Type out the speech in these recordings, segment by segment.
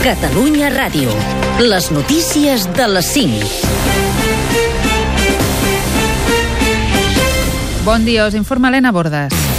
Catalunya Ràdio. Les notícies de les 5. Bon dia, us informa Helena Bordes.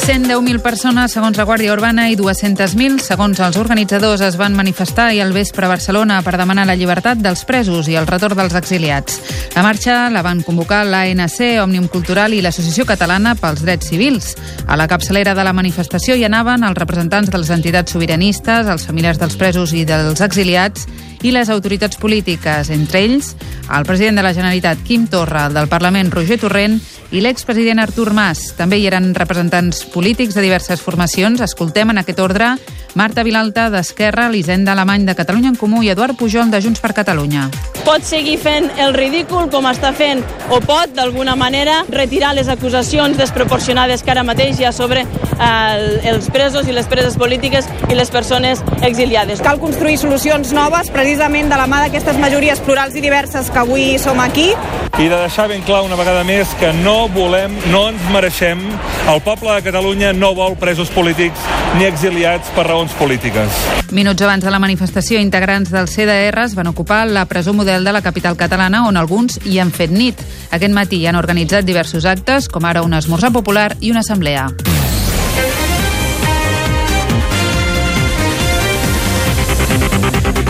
110.000 persones, segons la Guàrdia Urbana, i 200.000, segons els organitzadors, es van manifestar i al vespre a Barcelona per demanar la llibertat dels presos i el retorn dels exiliats. La marxa la van convocar l'ANC, Òmnium Cultural i l'Associació Catalana pels Drets Civils. A la capçalera de la manifestació hi anaven els representants de les entitats sobiranistes, els familiars dels presos i dels exiliats i les autoritats polítiques, entre ells el president de la Generalitat, Quim Torra, el del Parlament, Roger Torrent, i l'expresident Artur Mas. També hi eren representants polítics de diverses formacions. Escoltem en aquest ordre Marta Vilalta d'Esquerra, l'Hisenda Alemany de Catalunya en Comú i Eduard Pujol de Junts per Catalunya. Pot seguir fent el ridícul com està fent o pot, d'alguna manera, retirar les acusacions desproporcionades que ara mateix hi ha sobre eh, els presos i les preses polítiques i les persones exiliades. Cal construir solucions noves precisament de la mà d'aquestes majories plurals i diverses que avui som aquí. I de deixar ben clar una vegada més que no volem, no ens mereixem, el poble de Catalunya no vol presos polítics ni exiliats per raons polítiques. Minuts abans de la manifestació, integrants del CDR es van ocupar la presó model de la capital catalana, on alguns hi han fet nit. Aquest matí han organitzat diversos actes, com ara un esmorzar popular i una assemblea.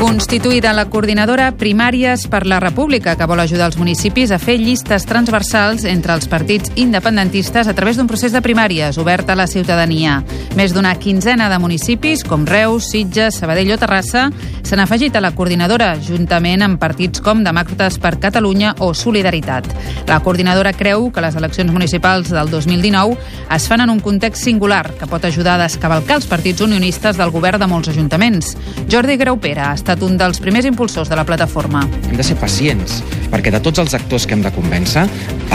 Constituïda la coordinadora Primàries per la República, que vol ajudar els municipis a fer llistes transversals entre els partits independentistes a través d'un procés de primàries obert a la ciutadania. Més d'una quinzena de municipis, com Reus, Sitges, Sabadell o Terrassa, s'han afegit a la coordinadora, juntament amb partits com Demòcrates per Catalunya o Solidaritat. La coordinadora creu que les eleccions municipals del 2019 es fan en un context singular que pot ajudar a descavalcar els partits unionistes del govern de molts ajuntaments. Jordi Graupera ha estat un dels primers impulsors de la plataforma. Hem de ser pacients, perquè de tots els actors que hem de convèncer,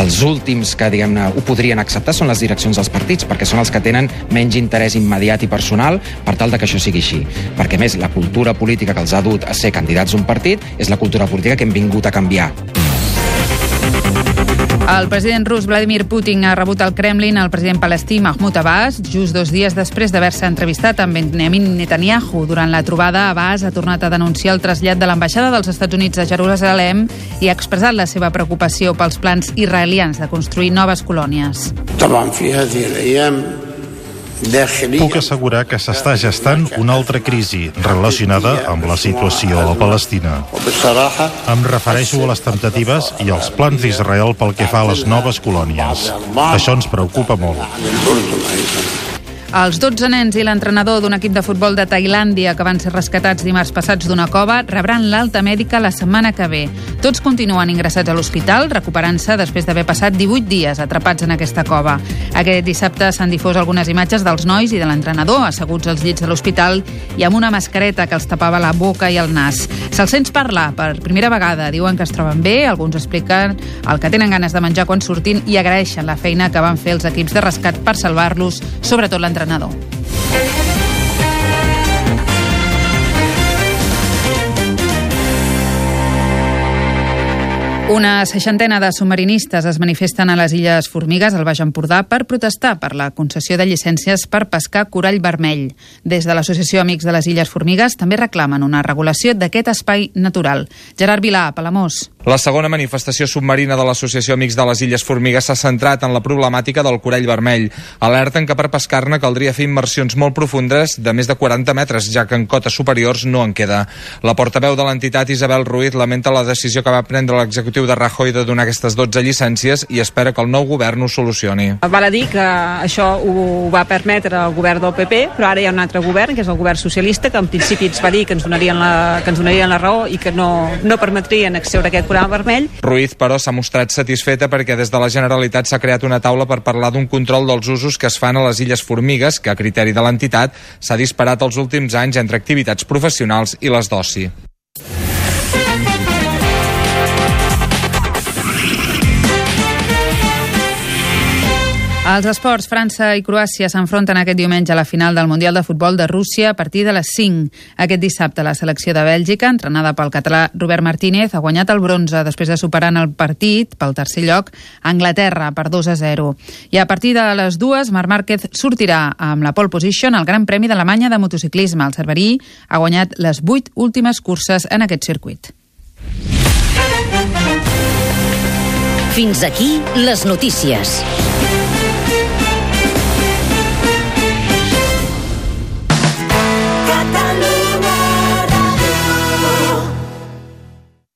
els últims que, diguem-ne, ho podrien acceptar són les direccions dels partits, perquè són els que tenen menys interès immediat i personal per tal de que això sigui així. Perquè, més, la cultura política que els ha dut a ser candidats d'un partit és la cultura política que hem vingut a canviar. El president rus Vladimir Putin ha rebut al Kremlin el president palestí Mahmoud Abbas just dos dies després d'haver-se entrevistat amb Benjamin Netanyahu. Durant la trobada, Abbas ha tornat a denunciar el trasllat de l'ambaixada dels Estats Units a Jerusalem i ha expressat la seva preocupació pels plans israelians de construir noves colònies. Puc assegurar que s'està gestant una altra crisi relacionada amb la situació a Palestina. Em refereixo a les temptatives i als plans d'Israel pel que fa a les noves colònies. Això ens preocupa molt. Els 12 nens i l'entrenador d'un equip de futbol de Tailàndia que van ser rescatats dimarts passats d'una cova rebran l'alta mèdica la setmana que ve. Tots continuen ingressats a l'hospital, recuperant-se després d'haver passat 18 dies atrapats en aquesta cova. Aquest dissabte s'han difós algunes imatges dels nois i de l'entrenador asseguts als llits de l'hospital i amb una mascareta que els tapava la boca i el nas. Se'ls sents parlar per primera vegada. Diuen que es troben bé, alguns expliquen el que tenen ganes de menjar quan surtin i agraeixen la feina que van fer els equips de rescat per salvar-los, sobretot l'entrenador entrenador. Una seixantena de submarinistes es manifesten a les Illes Formigues, al Baix Empordà, per protestar per la concessió de llicències per pescar corall vermell. Des de l'Associació Amics de les Illes Formigues també reclamen una regulació d'aquest espai natural. Gerard Vilà, Palamós. La segona manifestació submarina de l'Associació Amics de les Illes Formigues s'ha centrat en la problemàtica del corall vermell. Alerten que per pescar-ne caldria fer immersions molt profundes de més de 40 metres, ja que en cotes superiors no en queda. La portaveu de l'entitat, Isabel Ruiz, lamenta la decisió que va prendre l'executiu de Rajoy de donar aquestes 12 llicències i espera que el nou govern ho solucioni. Val a dir que això ho va permetre el govern del PP, però ara hi ha un altre govern, que és el govern socialista, que en principi ens va dir que ens donarien la, que ens donarien la raó i que no, no permetrien exceure aquest programa vermell. Ruiz, però, s'ha mostrat satisfeta perquè des de la Generalitat s'ha creat una taula per parlar d'un control dels usos que es fan a les Illes Formigues, que a criteri de l'entitat s'ha disparat els últims anys entre activitats professionals i les d'oci. Als esports, França i Croàcia s'enfronten aquest diumenge a la final del Mundial de Futbol de Rússia a partir de les 5. Aquest dissabte la selecció de Bèlgica, entrenada pel català Robert Martínez, ha guanyat el bronze després de superar en el partit, pel tercer lloc, Anglaterra per 2 a 0. I a partir de les dues, Marc Márquez sortirà amb la pole position al Gran Premi d'Alemanya de motociclisme. El Cerverí ha guanyat les 8 últimes curses en aquest circuit. Fins aquí les notícies.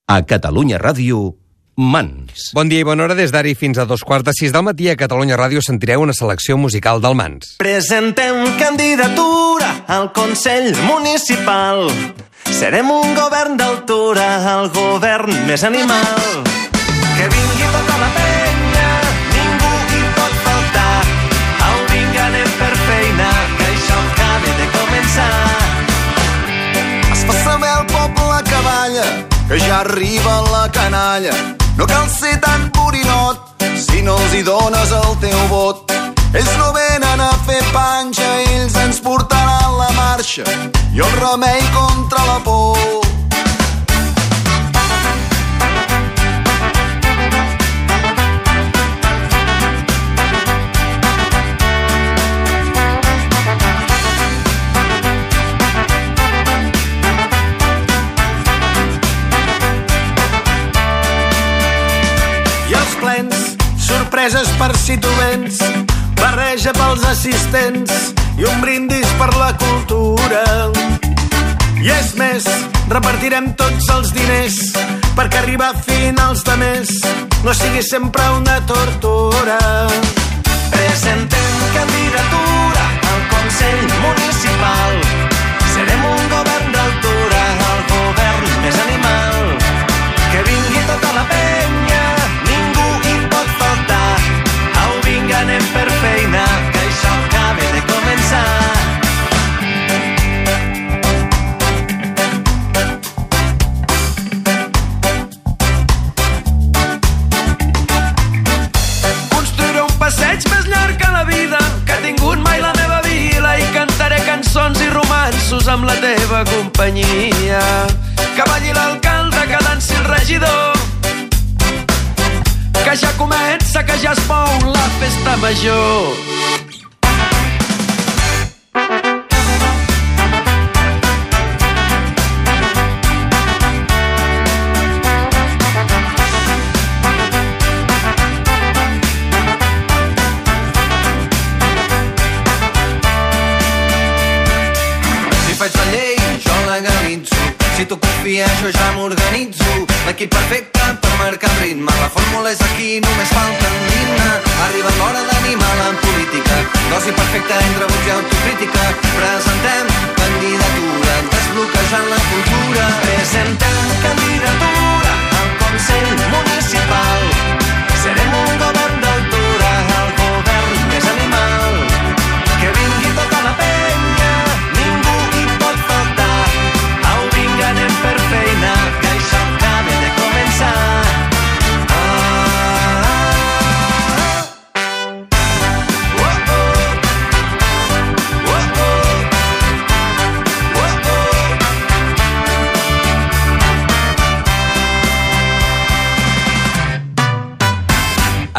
A Catalunya Ràdio, Mans. Bon dia i bona hora. Des d'ara fins a dos quarts de sis del matí a Catalunya Ràdio sentireu una selecció musical del Mans. Presentem candidatura al Consell Municipal. Serem un govern d'altura, el govern més animal. Que vingui tota que ja arriba la canalla. No cal ser tan borinot si no els hi dones el teu vot. Ells no venen a fer panxa, ells ens portaran la marxa i el remei contra la por. Sorpreses per si tu vens, barreja pels assistents i un brindis per la cultura. I és més, repartirem tots els diners perquè arribar a finals de mes no sigui sempre una tortura. Presentem candidatura al Consell Municipal. Companyia. Que balli l'alcalde, que dansi el regidor, que ja comença, que ja es mou la festa major.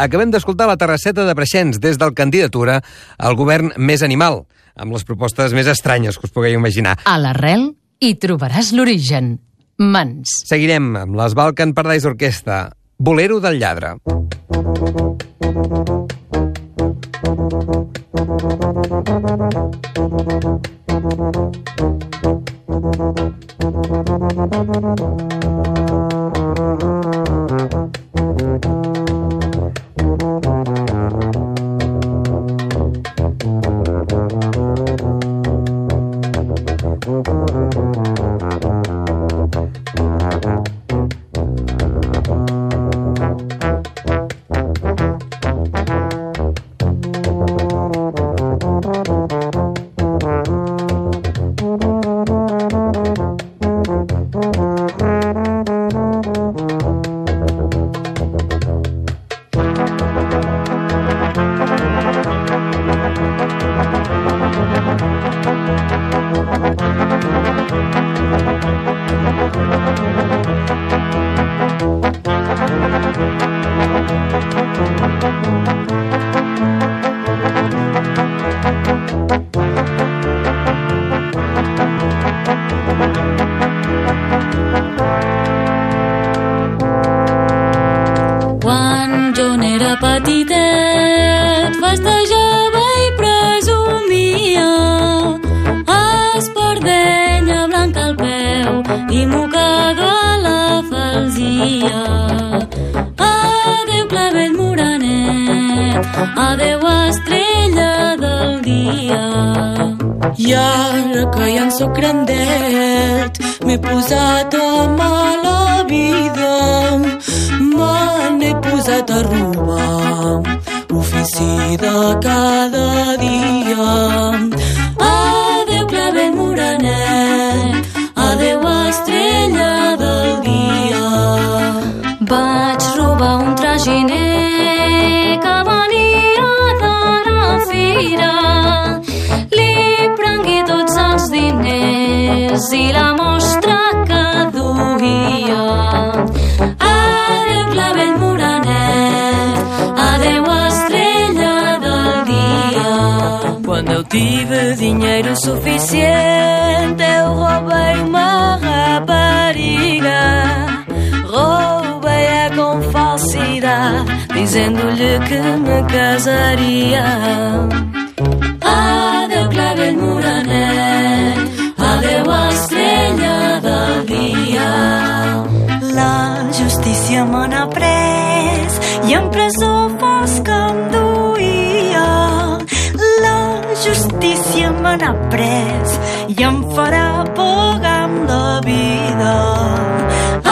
Acabem d'escoltar la terrasseta de Preixens des del candidatura al govern més animal, amb les propostes més estranyes que us pugueu imaginar. A l'arrel hi trobaràs l'origen. Mans. Seguirem amb les Balkan Paradise Orquestra. Bolero del lladre. Thank you. Thank you. Dia. I ara que ja en sóc grandet, m'he posat a mala vida. Me n'he posat a robar ofici de cada dia. Diners i la mostra que duia. Adeu, clavel morenet, adeu, estrella del dia. Quando tive dinheiro suficiente, eu roubei uma rapariga. Roubei-a com falsidade, dizendo-lhe que me casaria. Adeu, clavel morenet, justícia me n'ha i en presó fosca em duia. La justícia me n'ha pres i em farà pagar amb la vida.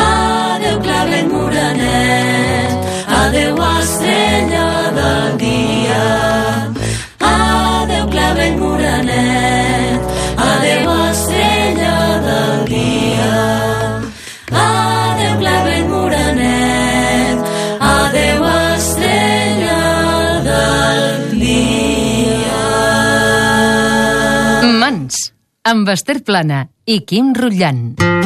Adeu, clavel morenet, adeu, estrella amb Esther Plana i Quim Rotllant.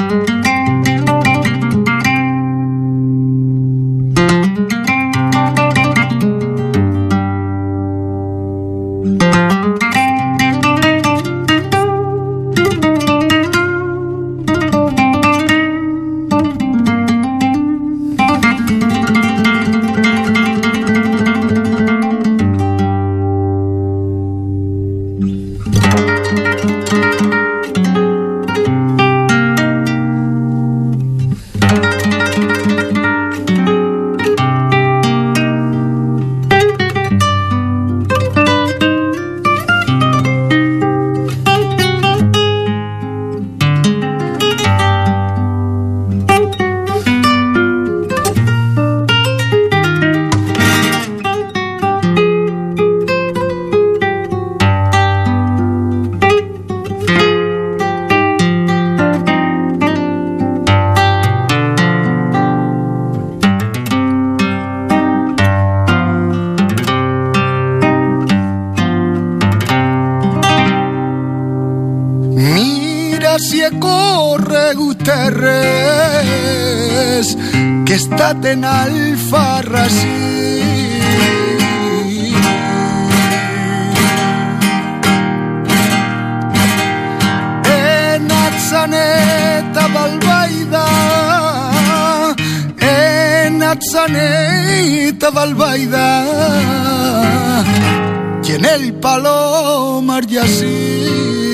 Que he estat en Alfarrasí. He anat sanet a Balbaida, he anat sanet a Balbaida, i en el Palomar i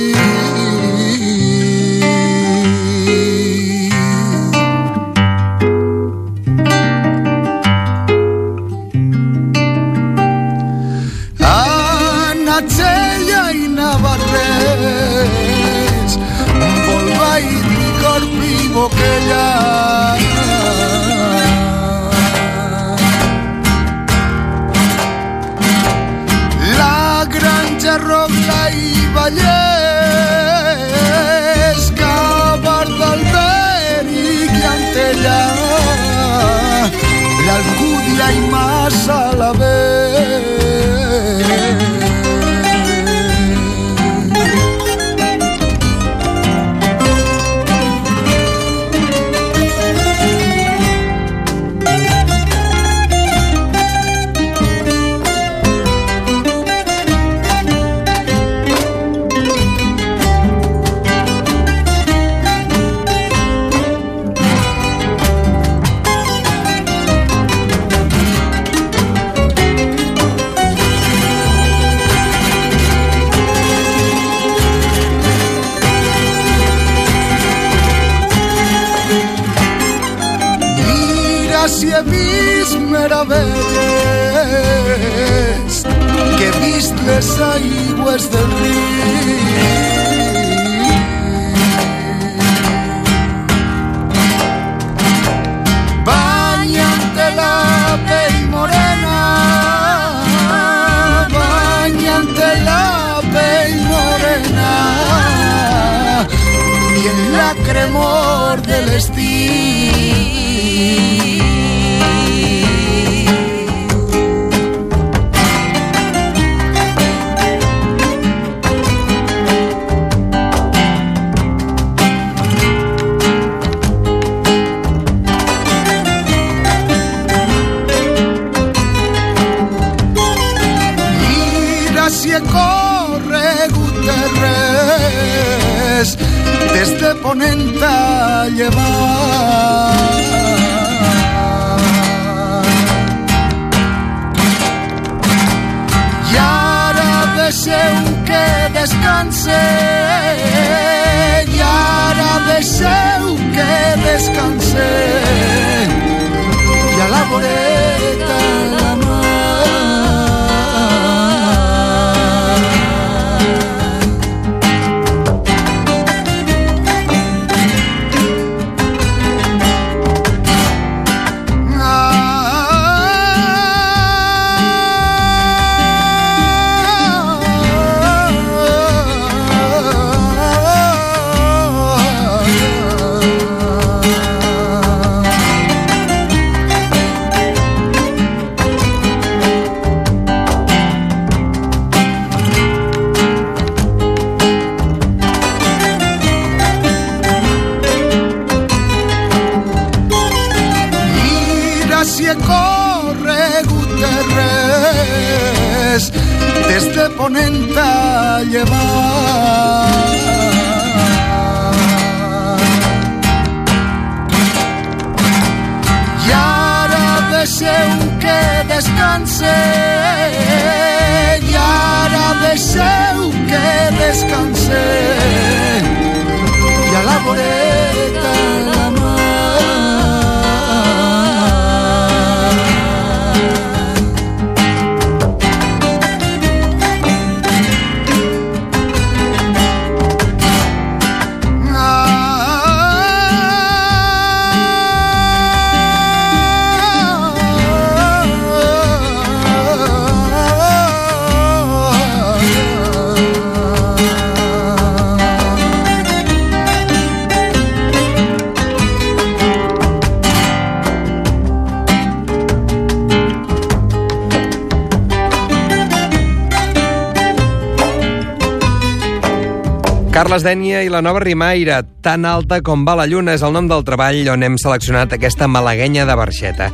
Carles Dènia i la nova Rimaire, tan alta com va la lluna, és el nom del treball on hem seleccionat aquesta malaguenya de Barxeta.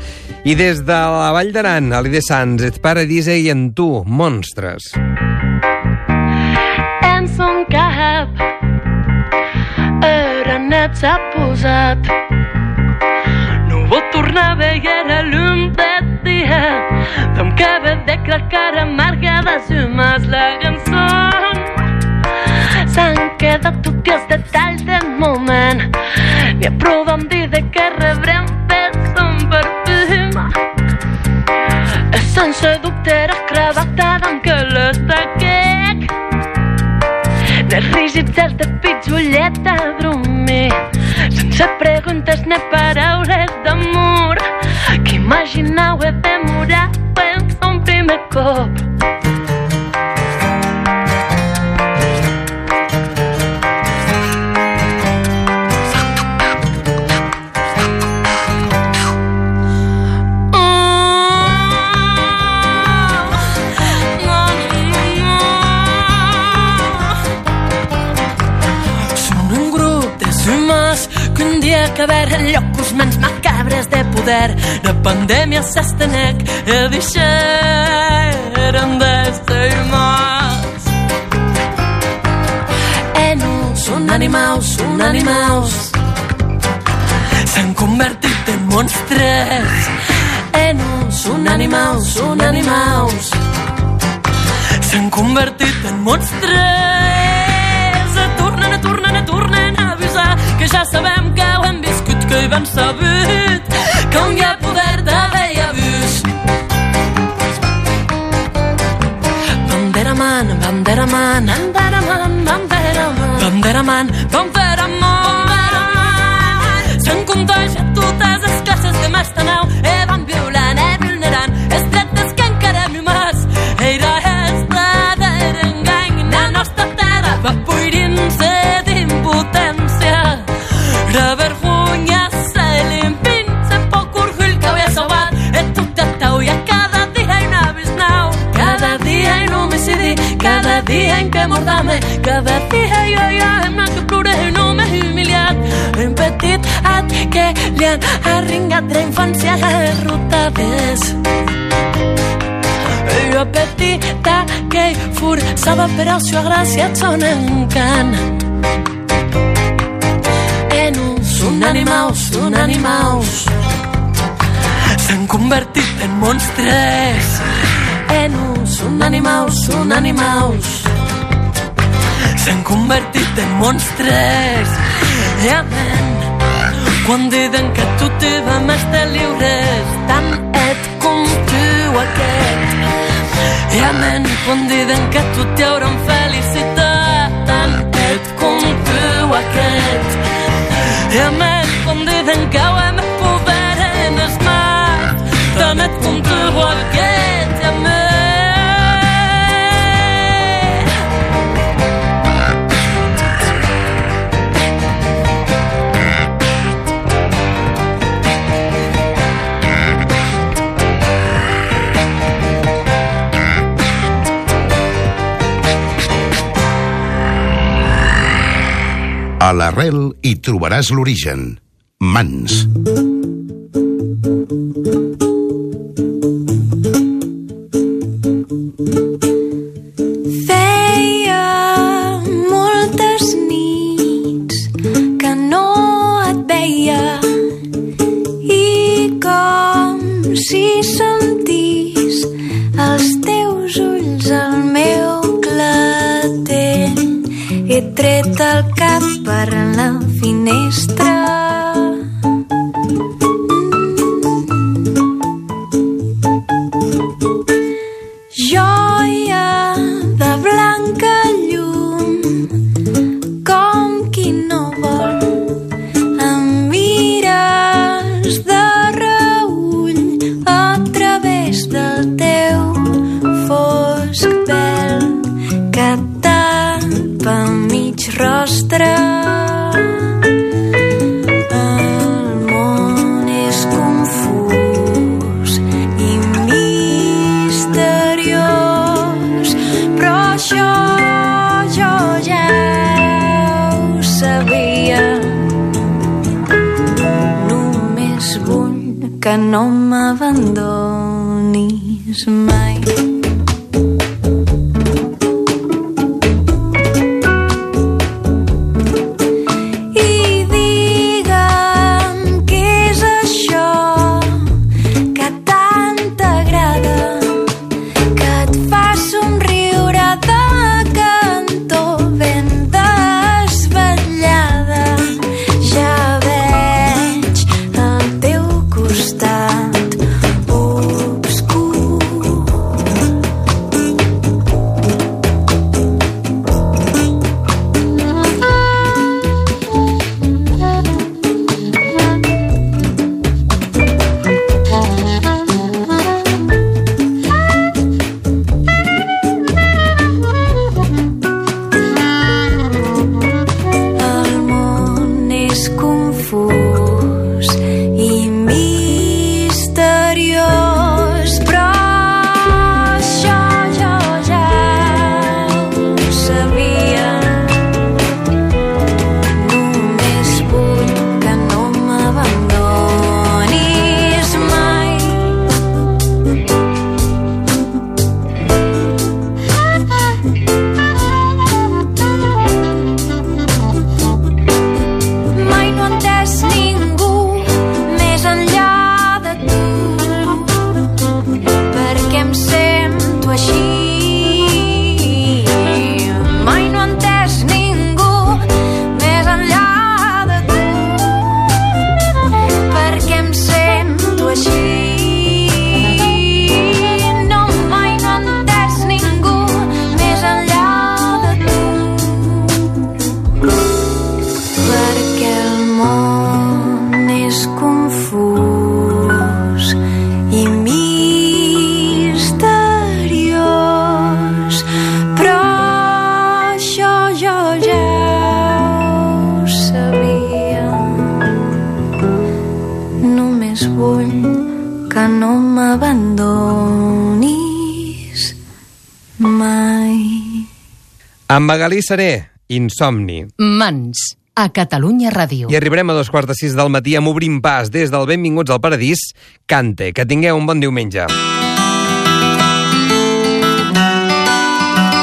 I des de la Vall d'Aran, a l'Ide Sants, Et Paradise i en tu, monstres. En son cap era net s'ha posat no vol tornar a veure llum de dia dem que ve de la cara amarga dels humans la cançó s'han quedat tots els detalls del moment i a prova em dir de que rebrem pes un perfum sense dubte era cravata d'anque l'estaquec dels rígids dels de pitxulleta brumir sense preguntes ni paraules d'amor. Que imaginau he demorar pensa un primer cop acabaren llocos mans macabres de poder. De pandèmia s'estenec e deixaren de ser humans e no són animals, són animals. S'han convertit en monstres. E no són animals, són animals. S'han convertit en monstres. Tornen, tornen, tornen que ja sabem que ho hem viscut que hi van sabut on hi ha poder d'haver i abús van Banderaman, banderaman, banderaman, banderaman, banderaman. S'han contagiat totes les classes de més tanau, eh, arringat de la infància a les rotades. Jo petita que hi forçava per al seu agraciat son encant. En un animals, un animals s'han convertit en monstres. En un animals, un animals s'han convertit en monstres. I amen quan diuen que tu te va més de lliures tant et com tu aquest. I amen quan diuen que tu te hauran felicitat. Tant et com tu aquest. I amen quan diuen que ho hem poder en els mars tant et com tu aquest A l'arrel hi trobaràs l'origen. Mans. Feia agarran que no m'abandonis mai Amb Magalí Seré, Insomni. Mans, a Catalunya Ràdio. I arribarem a dos quarts de sis del matí amb Obrim Pas des del Benvinguts al Paradís. Cante, que tingueu un bon diumenge.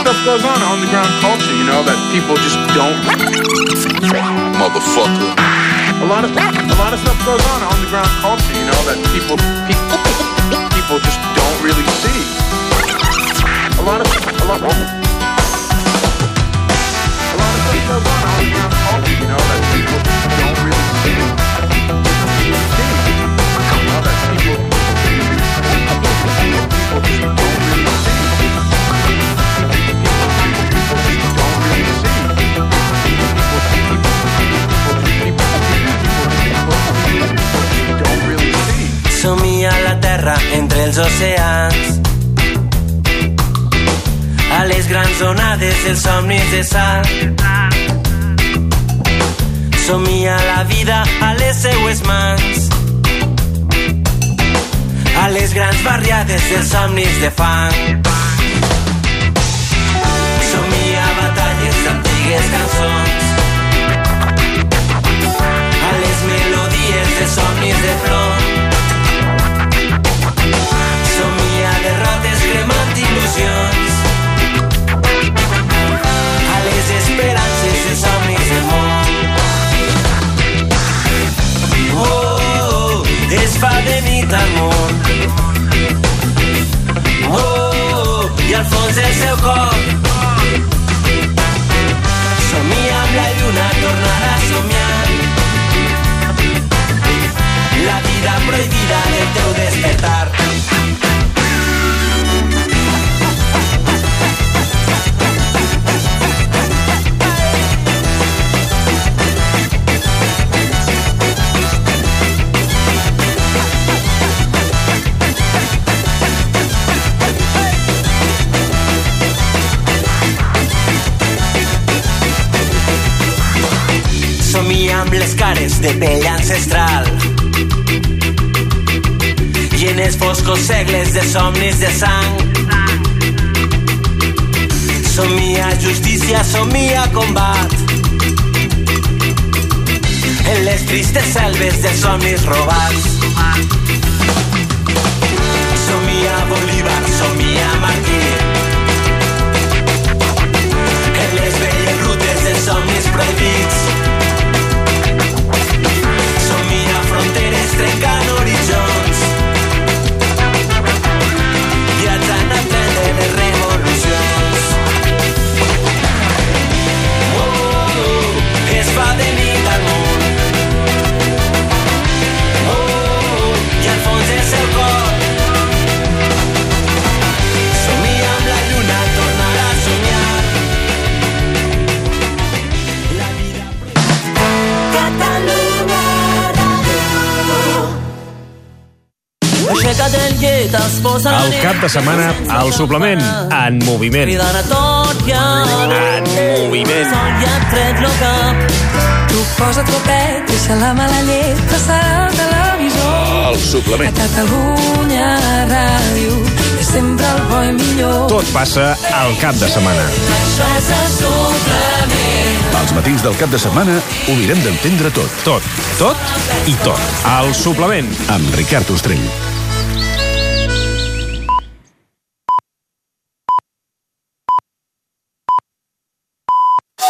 Stuff goes on underground culture, you know, that people just don't. Motherfucker. A lot of a lot of stuff goes on underground culture, you know, that people people, people just don't really see. A lot of a lot. A lot of Somia la terra entre els oceans a les grans onades dels somnis de sal somia la vida a les seues mans a les grans barriades dels somnis de fang de pell ancestral. I en els foscos segles de somnis de sang. Somia justícia, somia combat. En les tristes selves de somnis robats de setmana, al suplement, en moviment. Cridant a tot i En moviment. Sol ja ha tret lo cap. Tu posa't copet, deixa la mala llet, passarà al televisor. El suplement. A Catalunya Ràdio, és sempre el bo i millor. Tot passa al cap de setmana. Això és el suplement. Els matins del cap de setmana ho mirem d'entendre tot. Tot, tot i tot. El suplement. Amb Ricard Ostrell.